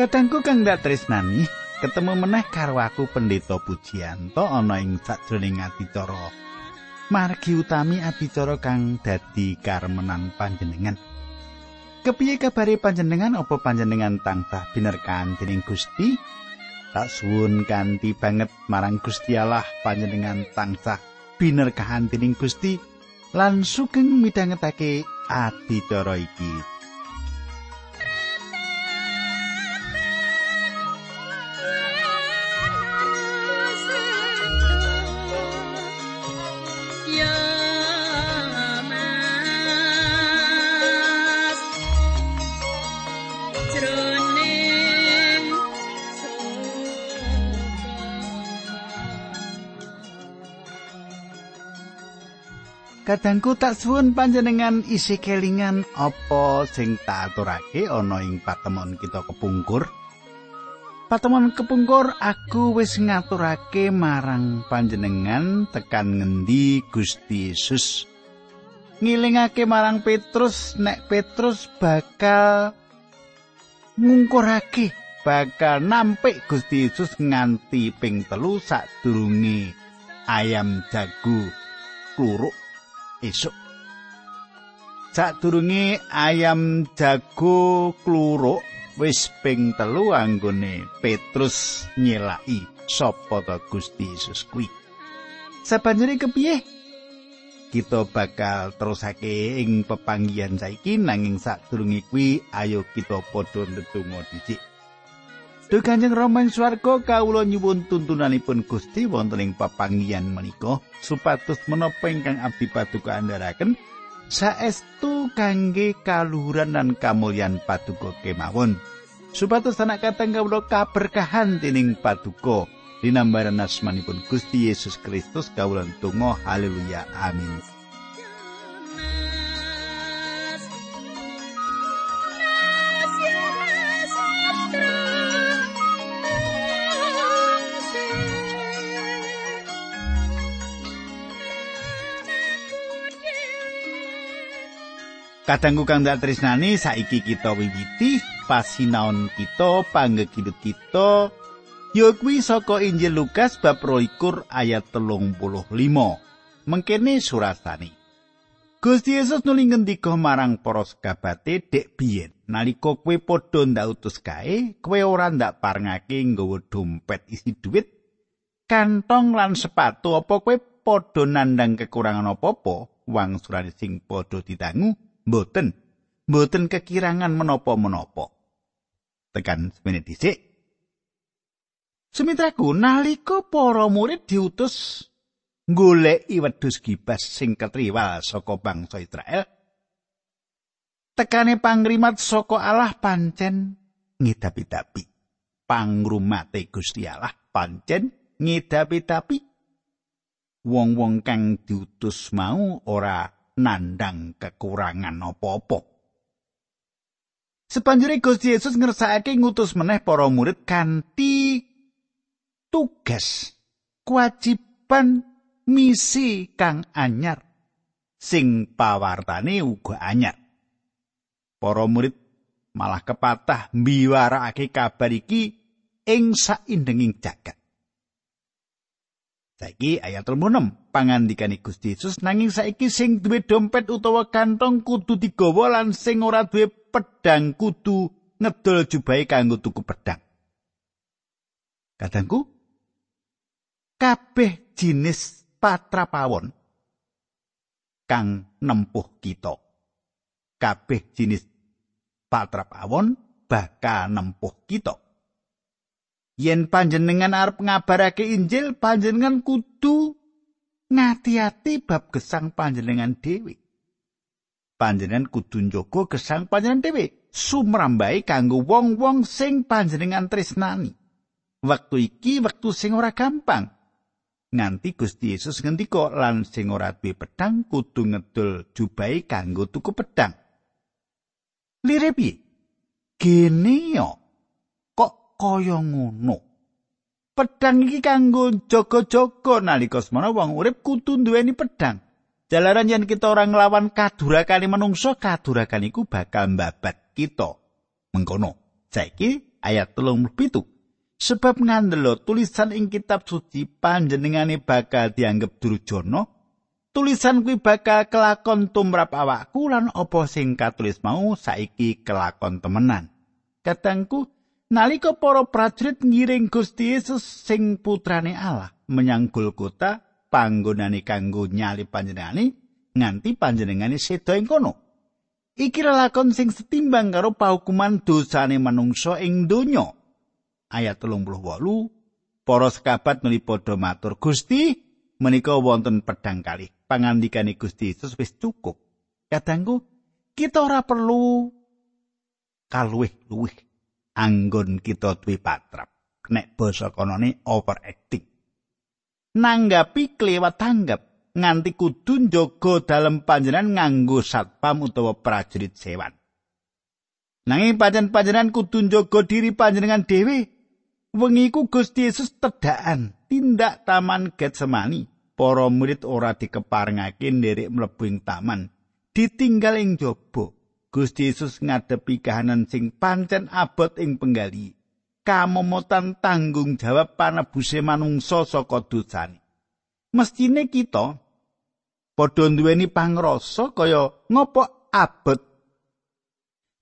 Kadangku kang ndak tresnani, ketemu meneh karo aku Pendeta Pujianto ana ing sajroning adicara. Margi utami adicara kang dadi karmenan panjenengan. Kepiye kabare panjenengan apa panjenengan tansah binerkan dening Gusti? Tak suwun kanthi banget marang Gusti Allah panjenengan tansah binerkahan dening Gusti lan sugeng midhangetake adicara iki. Kadangku tak suwun panjenengan isi kelingan apa sing tak aturake ana ing patemon kita kepungkur. Patemon kepungkur aku wis ngaturake marang panjenengan tekan ngendi Gusti Yesus. Ngilingake marang Petrus nek Petrus bakal ngungkurake bakal nampik Gusti Yesus nganti ping telu sadurunge ayam jagu kluruk esuk. Sadurunge ayam jago kluruk wis ping telu anggone Petrus nyelaki sapa ta Gusti Yesus kuwi. Sabanjure kepiye? Kita bakal terusake ing pepanggihan saiki nanging sadurunge kuwi ayo kita padha ndedonga dhisik. Duh Kanjeng Rama ing swarga kawula nyuwun tuntunanipun Gusti wonten ing papanggihan menika supados menapa ingkang abdi paduka andharaken saestu kangge kaluhuran lan kamulyan paduka kemawon. Supados anak kateng kawula kaberkahan dening paduka dinambaran asmanipun Gusti Yesus Kristus kawula tunggu haleluya amin. Kadangku kang dak tresnani saiki kita wiwiti pasinaon kita panggegidut kita ya kuwi saka Injil Lukas bab 22 ayat 35. Mengkene surasane. Gusti Yesus nuli ngendika marang para sekabate dek biyen nalika kowe padha ndak utus kae kowe ora ndak parengake nggawa dompet isi duit kantong lan sepatu apa kowe padha nandang kekurangan apa-apa wang surane sing padha ditangu Mboten. Mboten kekirangan menapa-menapa. Tekan semene dhisik. Sumitraku nalika para murid diutus goleki wedhus gibas sing ketriwal saka bangsa Israel. Tekane pangrimat saka Allah pancen ngidapi-dapi. Pangrumate Gusti Allah pancen ngidapi-dapi. Wong-wong kang diutus mau ora nandang kekurangan apa-apa. Sepanjure Gusti Yesus ngersakake ngutus meneh para murid kanthi tugas kewajiban misi kang anyar sing pawartane uga anyar. Para murid malah kepatah mbiwarakake kabar iki ing saindenging jagat. Saiki ayat 36 pangandikane Gusti Yesus nanging saiki sing duwe dompet utawa kantong kudu digawa lan sing ora duwe pedang kudu ngedol jubahe kanggo tuku pedang. Kadangku kabeh jinis patrapawon kang nempuh kita. Kabeh jinis patrapawon bakal nempuh kita. yen panjenengan arep ngabarake Injil panjenengan kudu ngati-ati bab gesang panjenengan dhewe. Panjenengan kudu njogo gesang panjenengan dhewe sumrambai kanggo wong-wong sing panjenengan tresnani. Wektu iki wektu sing ora gampang. Nganti Gusti Yesus ngendika lan sing ora duwe pedang kudu ngedol jubai kanggo tuku pedang. Lire piye? Gene yo kaya ngono. Pedang iki kanggo jaga-jaga nalika semana wong urip kudu duweni pedang. Jalaran yen kita ora nglawan kadurakan manungsa, kadurakan iku bakal mbabat kita. Mengkono. Saiki ayat 37 sebab ngandelo tulisan ing kitab suci panjenengane bakal dianggep durjana tulisan kuwi bakal kelakon tumrap awakku lan apa sing katulis mau saiki kelakon temenan katangku nalika para prajurit ngiring Gusti Yesus sing putrane Allah menyang Golgota panggonane kanggo nyali panjenengane nganti panjenengane seda ing kono. Iki lakon sing setimbang karo pahukuman dosane manungsa ing donya. Ayat 38 Para sekabat nuli padha matur Gusti menika wonten pedang kali. Pangandikane Gusti Yesus wis cukup. Kadangku kita ora perlu kaluwih-luwih anggon kita duwe patrap. Nek basa konone overacting. Nanggapi klewat tanggap nganti kudu njaga dalem panjenengan nganggo satpam utawa prajurit sewan. Nanging panjenengan kudu njaga diri panjenengan dhewe. Wengi ku Gusti Yesus tedhakan tindak taman Getsemani. Para murid ora dikeparengake nderek mlebu ing taman, ditinggal ing jaba. Gusti Yesus ngadepi kahanan sing pancen abot ing penggali. Kamomotan tanggung jawab panebuse manungsa saka dosane. Mestine kita padha duweni pangrasa kaya ngopo abot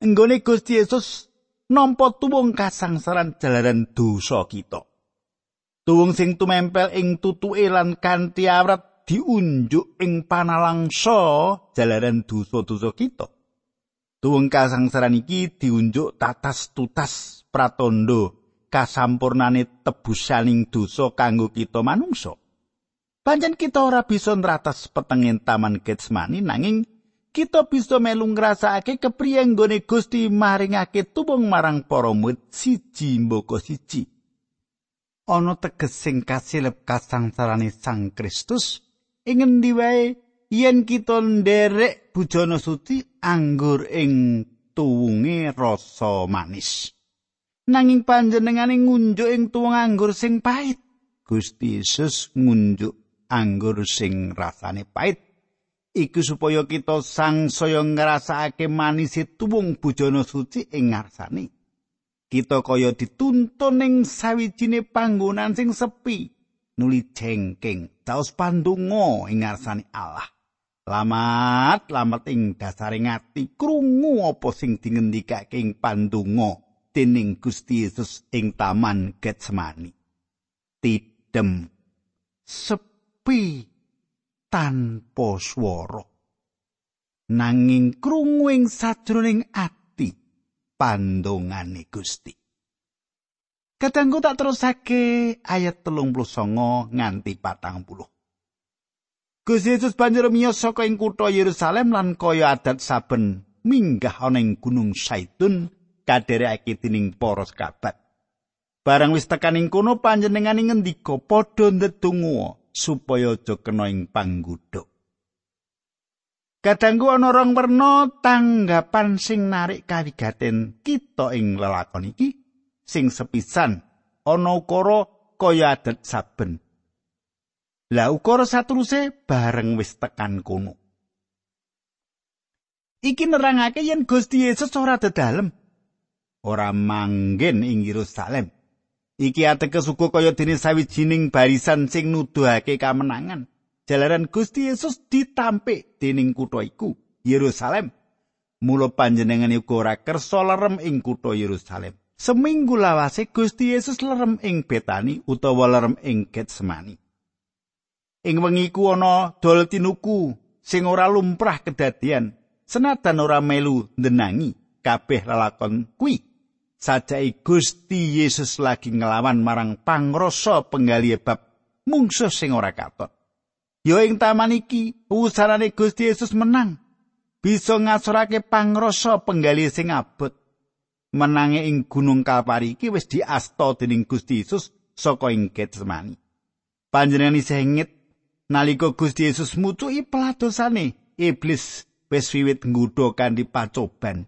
enggone Gusti Yesus nampa tuwung kasangsaran jalaran dosa kita tuwung sing tumempel ing tutuke lan kanthi awrat diunjuk ing panalangsa jalaran dosa-dosa kita tuwung kasangsaran iki diunjuk tatas tutas pratondo kasampurnane tebusaning dosa kanggo kita manungsa. Pancen kita ora bisa nratas petengin taman Getsemani nanging kita bisa melu ngrasakake kepriye nggone Gusti maringake tubung marang para murid siji mboko siji. Ana teges sing kasilep kasangsarane Sang Kristus. Ing endi wae? Yen kita nderek bujana suci anggur ing tuwunge rasa manis. Nanging panjenengane ngunjuk ing tuwung anggur sing pahit. Gusti Yesus ngunjuk anggur sing rasane pait iku supaya kita sangsaya ngrasakake manis tuwung bujana suci ing ngarsane kita kaya dituntun ing sawijine panggonan sing sepi nuli jengking taos pandonga ing ngarsane Allah lamat lamat ing dasare ngati krungu apa sing dingendikake ing pandonga dening Gusti Yesus ing taman Getsemani. Tidem sepi tanpa swara. Nanging krungu ing sajroning ati pandongane Gusti. Kadangku tak terusake ayat telung puluh songo nganti patang puluh. Gusti Yesus banjur miyos saka ing kutha Yerusalem lan kaya adat saben minggah ana ing Gunung Saitun kadherekake dening para sekabat. Barang wis tekan ing kono panjenengane ngendika padha ndedonga supaya aja kena ing panggudhuk. Kadangku ana rong werna tanggapan sing narik kawigaten kita ing lelakon iki sing sepisan ana ukara kaya adat saben. Lah ukara satruse bareng wis tekan kono. Iki nerangake yen Gusti Yesus ora dedalem ora manggen ing Yerusalem. Iki ateges uga kaya dene sawijining barisan sing nuduhake kamenangan. Jalaran Gusti Yesus ditampik dening kutha iku, Yerusalem. Mula panjenengane uga ora kersa lerem ing kutha Yerusalem. Seminggu lawase Gusti Yesus lerem ing Betani utawa lerem ing Getsemani. Ing wengi ku ana dol tinuku sing ora lumrah kedadian, senajan ora melu ndenangi kabeh lalakon kuwi. sajai Gusti Yesus lagi ngelawan marang pangrasa penggali bab mungsuh sing ora katon. Yo ing taman iki usarane Gusti Yesus menang. Bisa ngasorake pangrasa penggali sing abot. Menange ing Gunung Kalpari iki wis diasta dening Gusti Yesus saka ing Getsemani. Panjenengan isengit nalika Gusti Yesus mucuki peladosane iblis wis wiwit nggodha kanthi pacoban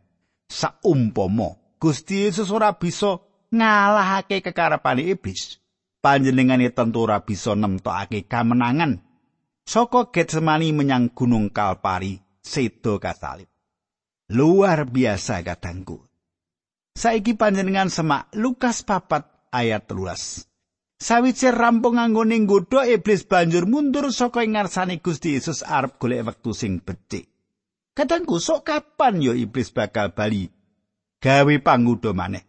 saumpama Gusti Yesus ora bisa ngalahake kekarepane iblis. Panjenengane tentu ora bisa nemtokake kamenangan saka Getsemani menyang Gunung Kalpari sedo kasalib. Luar biasa kadangku. Saiki panjenengan semak Lukas papat ayat telulas. Sawise rampung anggone nggodha iblis banjur mundur saka ngarsane Gusti Yesus arep golek wektu sing becik. Kadangku sok kapan yo iblis bakal bali gawe pangudha maneh.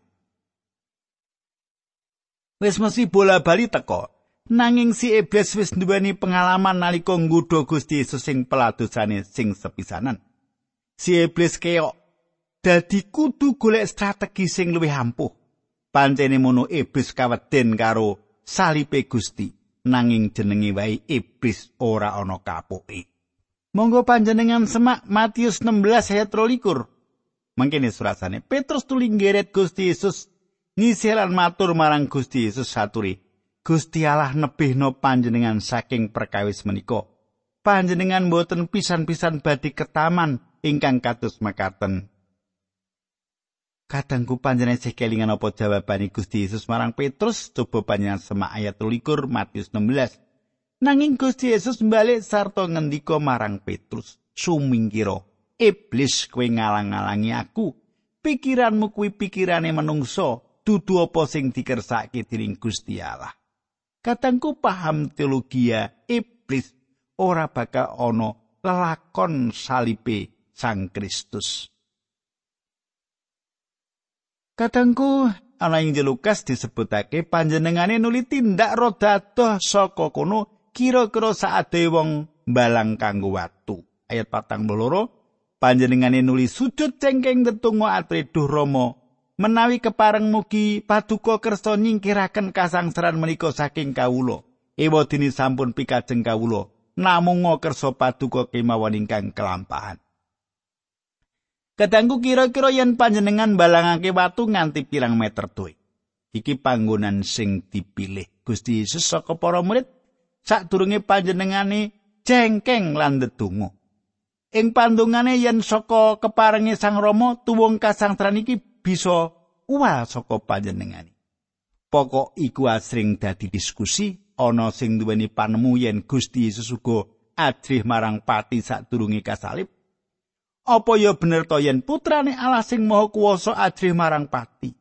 Wis mesti bola bali teko. Nanging si iblis wis nduweni pengalaman nalika nggodha Gusti Yesus sing peladosane sing sepisanan. Si iblis keok dadi kudu golek strategi sing luwih ampuh. Pancene mono iblis kaweden karo salipe Gusti nanging jenenge wae iblis ora ana kapuke. Monggo panjenengan semak Matius 16 ayat 23. Mangkene surasane Petrus tulinggeret Gusti Yesus ngiselan matur marang Gusti Yesus saturi. Gusti Allah nebihno panjenengan saking perkawis menika. Panjenengan boten pisan-pisan badhe ketaman ingkang kados mekaten Kadangku panjenengan isih kelingan apa jawabane Gusti Yesus marang Petrus coba panjenengan semak ayat 23 Matius 16. Nanging Gusti Yesus balik sarta ngendika marang Petrus, "Sumingkira, iblis kowe ngalang-alangi aku. Pikiranmu kuwi pikirane menungso, dudu apa sing dikersake dening Gusti Allah." Kadangku paham teologi iblis ora bakal ana lelakon salipe Sang Kristus. Kadangku ana ing Lukas disebutake panjenengane nuli tindak roda doh saka kono kira-kira saade wong balang kanggo watu. Ayat patang boloro panjenengane nuli sujud cengkeng tetungo atri duh menawi kepareng mugi paduka kersa nyingkiraken kasangsaran menika saking kawula. Ewa dini sampun pikajeng kawula namung kersa paduka kemawon ingkang kelampahan. Kadangku kira-kira yen panjenengan balangake watu nganti pirang meter tuwek. Iki panggonan sing dipilih Gusti Yesus saka para murid sadurunge panjenengane jengkeng lan ndedonga. Ing pandungane yen saka keparenge Sang Rama tuwung kasangtran iki bisa uwal saka panjenengane. Pokok iku asring dadi diskusi ana sing duweni panemu yen Gusti Yesus uga ajrih marang pati sadurunge kasalib. Apa ya bener to yen? Putrane Allah sing Maha Kuwasa ajrih marang pati?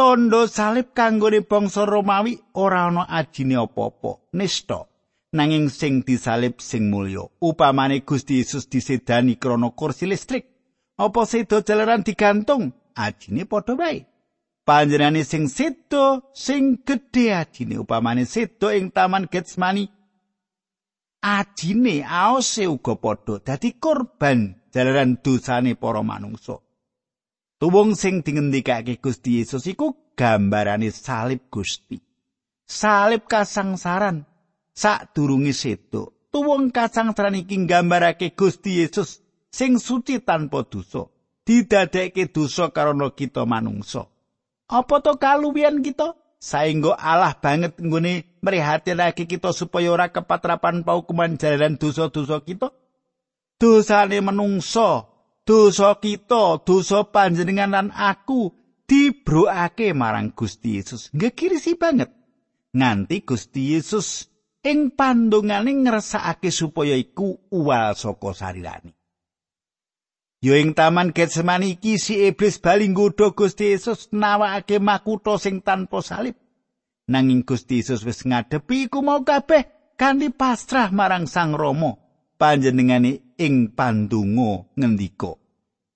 Tondo salib kanggone bangsa Romawi ora ana ajine apa-apa, nista. Nanging sing disalib sing mulya, upamane Gusti Yesus disedani krana kursi listrik, apa sedo jalaran digantung, ajine padha wae. Panjenengane sing sedo sing gedhe ajine. Upamane sedo ing taman Getsemani, ajine aose uga padha dadi korban jalaran dosane para manungsa. Tuwung sing dingendikake Gusti Yesus iku gambarane salib Gusti. Salib kasangsaran sadurunge sedo. Tuwung kasangsaran iki nggambarake Gusti Yesus sing suci tanpa dosa. Didadekake dosa karena kita manungsa. Apa to kaluwihan kita? Saenggo Allah banget nggone mrihatinake kita supaya ora kepatrapan paukuman jalaran dosa-dosa kita. Dosane menungso, dosa kita, dosa panjenengan lan aku dibrokake marang Gusti Yesus. Ngekirisi banget. Nganti Gusti Yesus ing pandongane ngersakake supaya iku uwal saka sarirane. Yo ing taman Getsemani iki si iblis bali nggodha Gusti Yesus nawakake makutha sing tanpa salib. Nanging Gusti Yesus wis ngadepi iku mau kabeh kanthi pasrah marang Sang Rama. panjenengane ing pandonga ngendika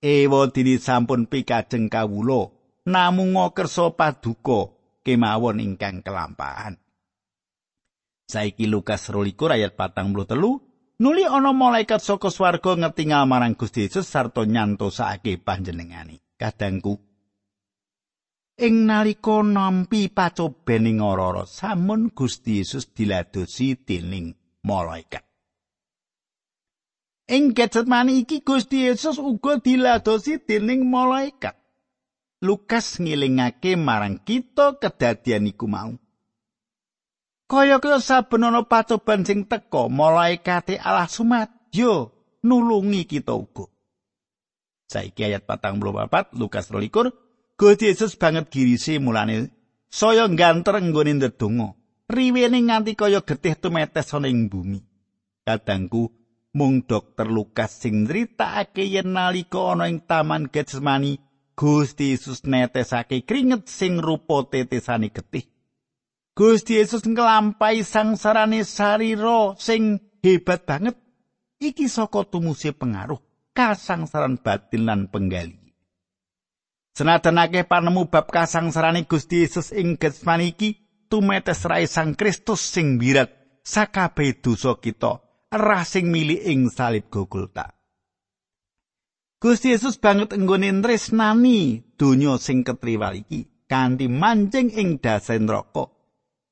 ewa dini sampun pikajeng kawula namung kersa paduka kemawon ingkang kelampahan. Saiki Lukas 12 ayat 43 nuli ana malaikat saka swarga ngetingal marang Gusti Yesus sarta nyantosake panjenengane. Kadangku ing nalika nampi pacobening ora-ora samun Gusti Yesus diladosi dening malaikat Ing Getsemani iki Gusti Yesus uga diladosi dening malaikat. Lukas ngilingake marang kita kedadian iku mau. Kaya-kaya saben ana pacoban sing teka, malaikate Allah sumadyo nulungi kita uga. Saiki ayat 44 Lukas 12 Gusti Yesus banget girisi mulane saya ngganter nggone ndedonga. Riwene nganti kaya getih tumetes ana ing bumi. Kadangku mung dokter Lukas sing nritakake yen nalika ana ing taman Getsemani Gusti Yesus netesake kringet sing rupa tetesane getih. Gusti Yesus nglampahi sangsarane sarira sing hebat banget. Iki saka tumuse pengaruh kasangsaran batin lan penggali. Senajan akeh panemu bab kasangsarane Gusti Yesus ing Getsemani iki tumetes rai Sang Kristus sing birat sakabeh dosa kita, rah sing mili ing salib Golgota. Gusti Yesus banget enggone tresnani donya sing ketriwal iki kanthi manjing ing dasar neraka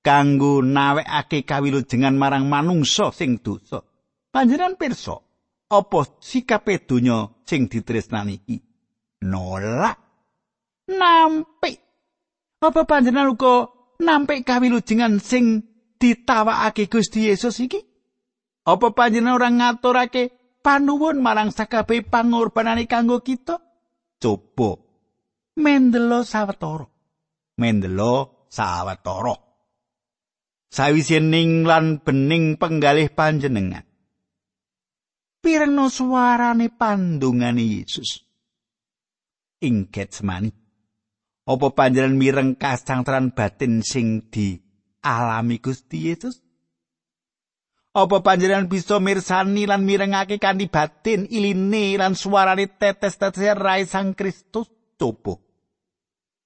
kanggo nawekake kawilujengan marang manungsa sing dosa. Panjenengan pirsa, apa sikape donya sing ditresnani iki? Nolak. Nampik. Apa panjenengan uga nampik kawilujengan sing ditawakake Gusti Yesus iki? Apa panjenengan ora ngaturake panuwun marang sakabeh pangorbanane kanggo kita? Coba mendelo sawetara. Mendelo sawetara. Sawise ning lan bening penggalih panjenengan. Pirengno suarane pandungane Yesus. Ing Getsemani. Apa panjenengan mireng kasangtran batin sing di alami Gusti Yesus? Apa panjenengan bisa mirsani lan mirengake kanthi batin iline lan suarane tetes-tetes rai Sang Kristus coba.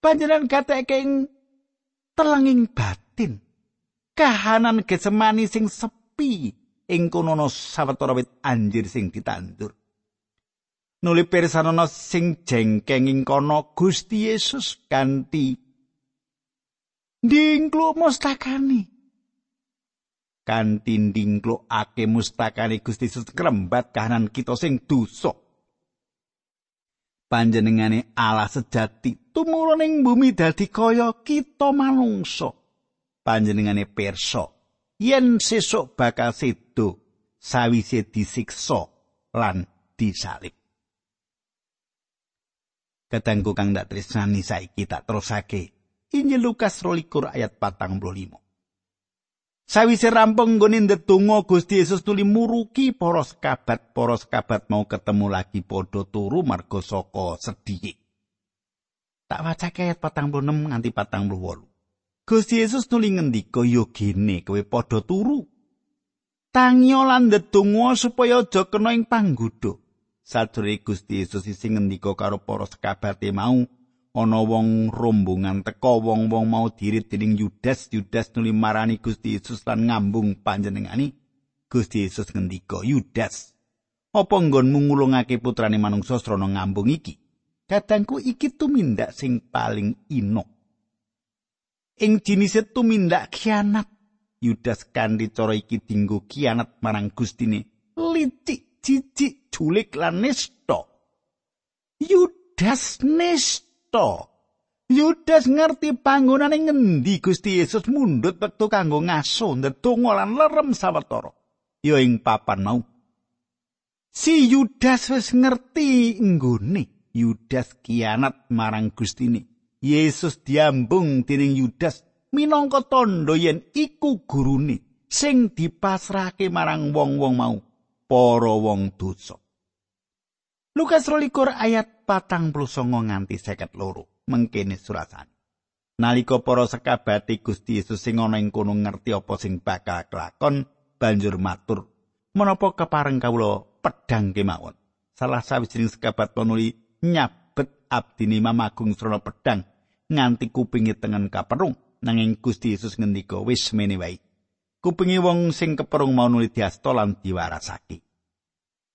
Panjenengan gateke ing telenging batin. Kahanan Getsemani sing sepi ing kono sawetara wit anjir sing ditandur. Nuli pirsanono sing jengkeng ing kono Gusti Yesus kanthi dingklu mustakani. Kanthi ndingklukake mustakane Gusti Yesus krembat kahanan kita sing dosa. Panjenengane Allah sejati tumurun ing bumi dadi kaya kita manungsa. Panjenengane pirsa yen sesuk bakal sedo sawise disiksa lan disalib. Katengku kang dak tresnani saiki tak terusake. Injil Lukas 12 ayat 45. Sawise rampung nggone ndedonga Gusti Yesus tuli muruki para sekabat, para sekabat mau ketemu lagi padha turu marga saka sedih. Tak wacake ayat 46 nganti 48. Gusti Yesus tuli ngendika yo gene kowe padha turu. Tangyo lan ndedonga supaya aja kena ing panggodha. Sajroning Gusti Yesus sing ngendika karo para sekabate mau, ana wong rombongan teka wong-wong mau dirit dening Yudas Yudas nuli marani Gusti Yesus lan ngambung panjenengani. Gusti Yesus ngendika Yudas apa nggonmu ngulungake putrane manungsa srana ngambung iki? Kadangku iki tumindak sing paling ino ing jinise tumindak kianat. Yudas kanthi cara iki dinggo kianat marang Gustine. Licik jijik julik lan nista Yudas nista Yuda. Yudas ngerti panggonane ngendi Gusti Yesus mundhut wektu kanggo ngaso ndedonga lan lerem sawetara. Ya ing papan mau. Si Yudas wis ngerti nggone Yudas kianat marang Gustine. Yesus diambung dening Yudas minangka tandha yen iku gurune sing dipasrahke marang wong-wong mau, para wong dosa. Lukas 12 ayat patang puluh songo nganti seket loro mengkene surasane. Nalika para sekabati Gusti Yesus sing ana ing kono ngerti apa sing bakal kelakon, banjur matur, "Menapa kepareng kawula pedhang kemawon?" Salah sawijining sekabat penuli nyabet abdine mamagung srana pedhang nganti kupingi tengen kaperung, nanging Gusti Yesus ngendika, "Wis mene wae." Kupingi wong sing keperung mau nuli diasta lan diwarasake.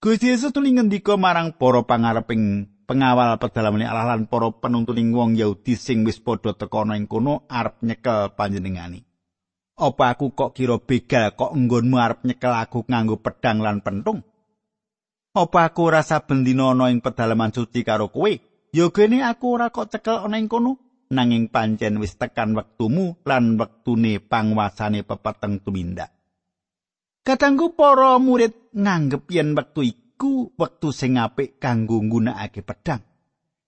Gusti Yesus tuli ngendika marang para pangareping pengawal pedalaman Allah lan para penuntuning wong Yahudi sing wis padha teka ing kono arep nyekel panjenengani. Apa aku kok kira begal kok enggonmu arep nyekel aku nganggo pedang lan pentung? Apa aku rasa bendina ana ing pedalaman suci karo kowe? Ya gene aku ora kok cekel ana ing kono, nanging pancen wis tekan wektumu lan wektune pangwasane pepeteng tumindak. Katanggu para murid nganggep yen wektu iku wektu sing apik kanggo nggunakake pedhang.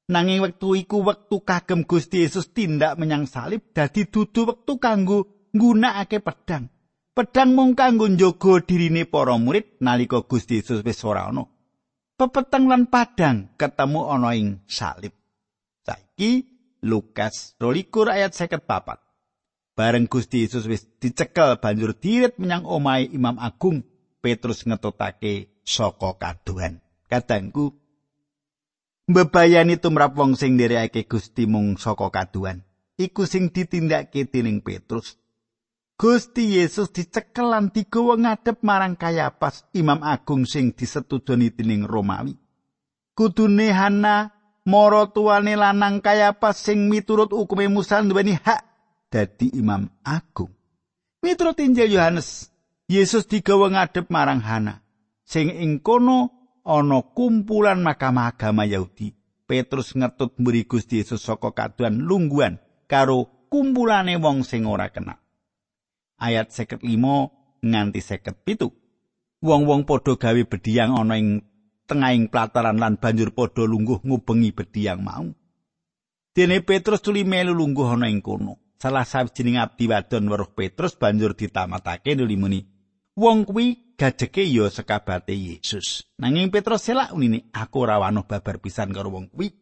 Nanging wektu iku wektu kagem Gusti Yesus tindak menyang salib dadi dudu wektu kanggo nggunakake pedhang. Pedhang mung kanggo njaga dirine para murid nalika Gusti Yesus wis ora ana. Pepeteng lan padang ketemu ana ing salib. iki Lukas 22 ayat 54. Bareng Gusti Yesus wis dicekel banjur dirit menyang omahe Imam Agung, Petrus ngetutake saka kaduhan. Kadangku mbebayani tumrap wong sing nderekake Gusti mung saka kaduhan. Iku sing ditindakake dening Petrus. Gusti Yesus dicekel lan digawa ngadep marang Kayapas, Imam Agung sing disetujoni dening Romawi. Kudune Hana mara tuane lanang Kayapas sing miturut hukume Musa duweni hak dadi Imam Agung. Miturut Injil Yohanes, Yesus digawa ngadep marang Hana. sing ing kono ana kumpulan mahkamah agama Yahudi. Petrus ngetut mburi Gusti Yesus saka kaduan lungguan karo kumpulane wong sing ora kena. Ayat 55 nganti 57. Wong-wong padha gawe bediyang ana ing tengahing plataran lan banjur padha lungguh ngubengi bediyang mau. Dene Petrus tuli melu lungguh ana ing kono. Salah sawijining abdi wadon weruh Petrus banjur ditamatake nuli muni. Wong kuwi gajeke ya sekabate Yesus. Nanging Petrus selak unine aku ora wanuh babar pisan karo wong kuwi.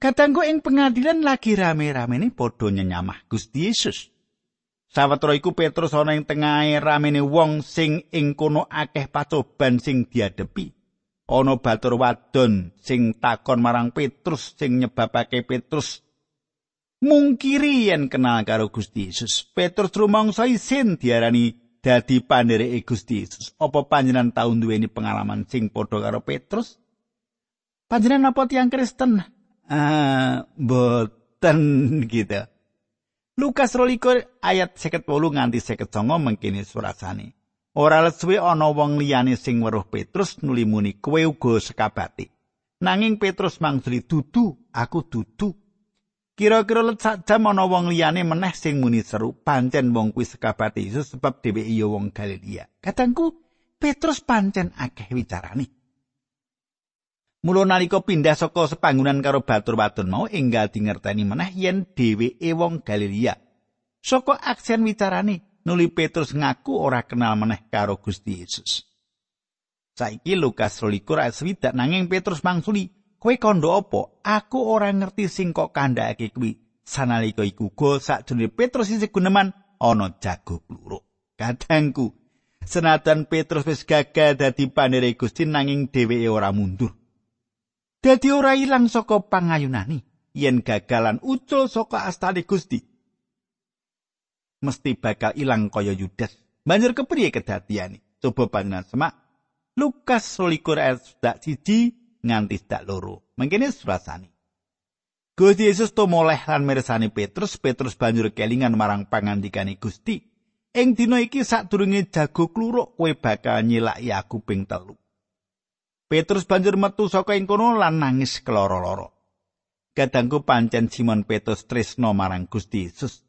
Katanggo ing pengadilan lagi rame-ramene padha nyenyamah Gusti Yesus. Sawetara iku Petrus ana ing tengahe ramene wong sing ing kono akeh pacoban sing diadepi. Ana batur wadon sing takon marang Petrus sing nyebabake Petrus mungkiri yen kenal karo Gusti Yesus. Petrus rumangsa isin diarani dadi pandereke Gusti Yesus. Apa panjenengan tau duweni pengalaman sing padha karo Petrus? Panjenengan apa tiang Kristen? Ah, boten gitu. Lukas rolikur ayat seket wolu nganti seket songo mengkini surasane. Ora lesuwe ana wong liyane sing weruh Petrus nuli muni kowe uga sekabati. Nanging Petrus mangsuli dudu, aku dudu. Kira-kira let sak jam ana wong liyane meneh sing muni seru pancen wong kuwi sekabate Yesus sebab dheweke ya wong Galilea. Kadangku Petrus pancen akeh wicarane. Mula nalika pindah saka sepanggunan karo batur wadon mau enggal dingerteni meneh yen dheweke wong Galilea. Saka aksen wicarane nuli Petrus ngaku ora kenal meneh karo Gusti Yesus. Saiki Lukas 12 ayat 1 nanging Petrus mangsuli Kowe kandha apa? Aku ora ngerti sing kok kandhake kuwi. Sanalika iku go sakjroning Petrus isih guneman ana jago kluruk. Kadangku, senajan Petrus wis gagal dadi panere Gusti nanging dheweke ora mundur. Dadi ora ilang saka pangayunani yen gagalan ucul saka astane Gusti. Mesti bakal ilang kaya Yudas. Banjur kepriye kedadiane? Coba panjenengan semak. Lukas 12 ayat 1 nganti dak loro. Mengkene surasane. Gusti Yesus to moleh lan mirsani Petrus, Petrus banjur kelingan marang pangandikane Gusti. Ing dina iki sadurunge jago kluruk kowe bakal nyilaki aku ping telu. Petrus banjur metu saka ing kono lan nangis keloro-loro. Kadangku pancen Simon Petrus tresno marang Gusti Yesus.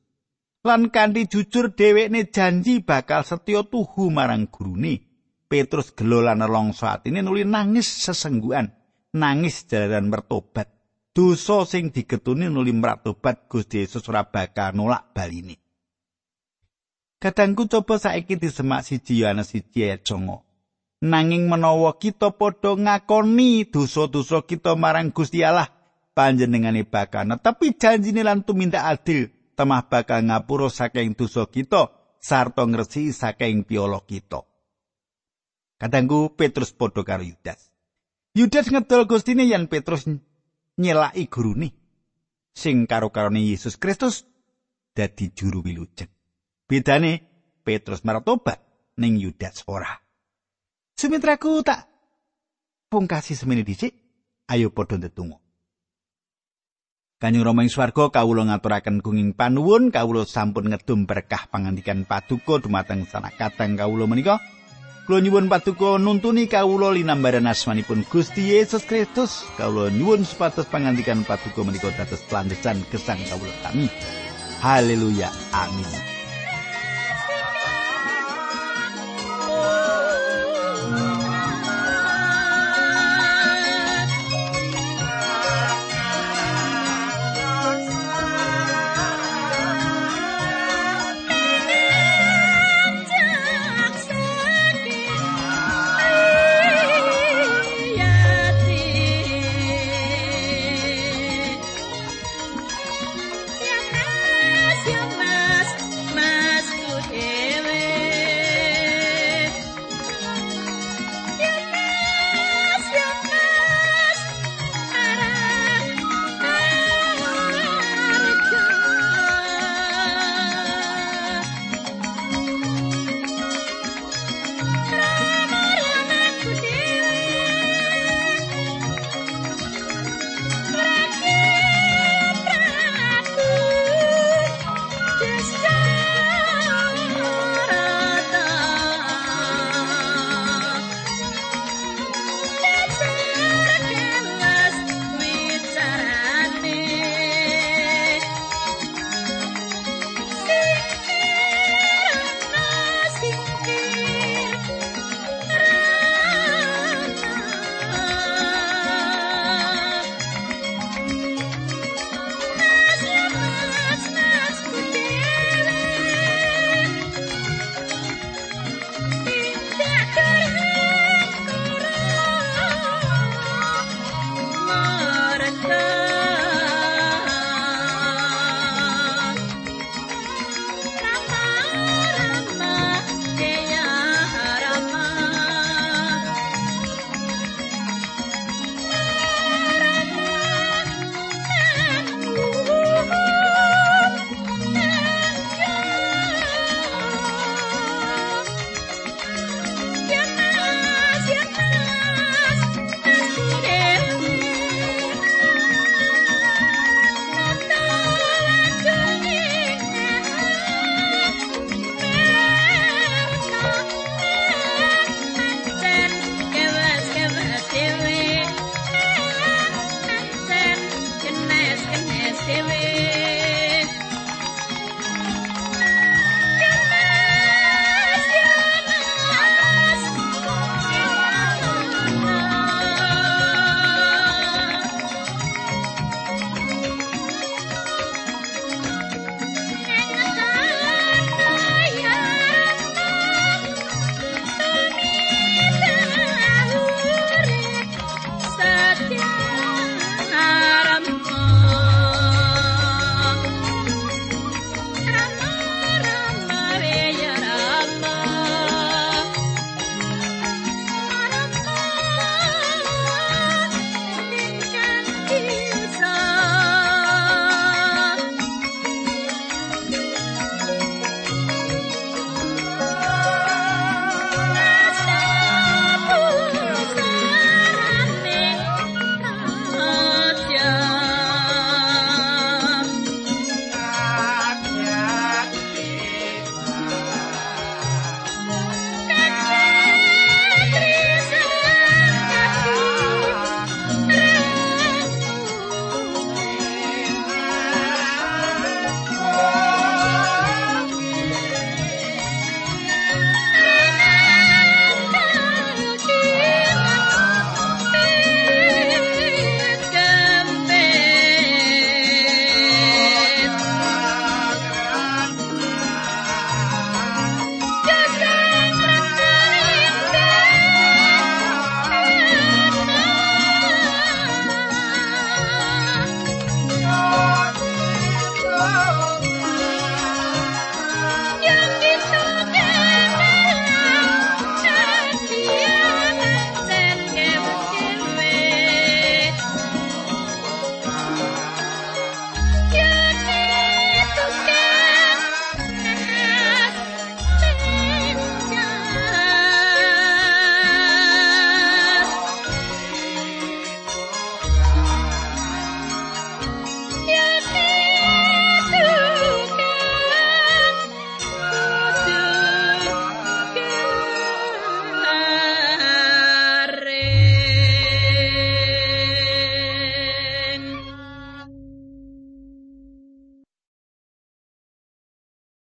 Lan kanthi jujur dhewekne janji bakal setya tuhu marang gurune. Petrus gelo lan nelongso atine nuli nangis sesenggukan. Nangis jalaran mertobat. Dosa sing digetuni nuli mertobat Gusti Yesus ora bakal nolak baline. Kadangku coba saiki disemak siji Yohanes siji ayat jongo. Nanging menawa kita padha ngakoni dosa-dosa kita marang Gusti Allah, panjenengane bakal netepi janjine lan tumindak adil, temah bakal ngapura saking dosa kita sarta ngresiki saking piolo kita. Kadangku Petrus padha karo Yudas. Yudas ngedol Gustine yen Petrus nyelaki gurune sing karo-karone Yesus Kristus dadi juru wilujeng. Bedane Petrus martobat ning Yudas ora. Sumitraku tak pungkasi semene dhisik, ayo padha ndedonga. Kanjeng Rama ing swarga kawula ngaturaken gunging panuwun kawula sampun ngedum berkah pangandikan paduka dumateng sanakateng kawula menika. Kula nyuwun patuko nuntuni kawula linambaran asmanipun Gusti Yesus Kristus. Kawula nyuwun supados pangandikan patuko menika dados landesan gesang kawula kami. Haleluya. Amin.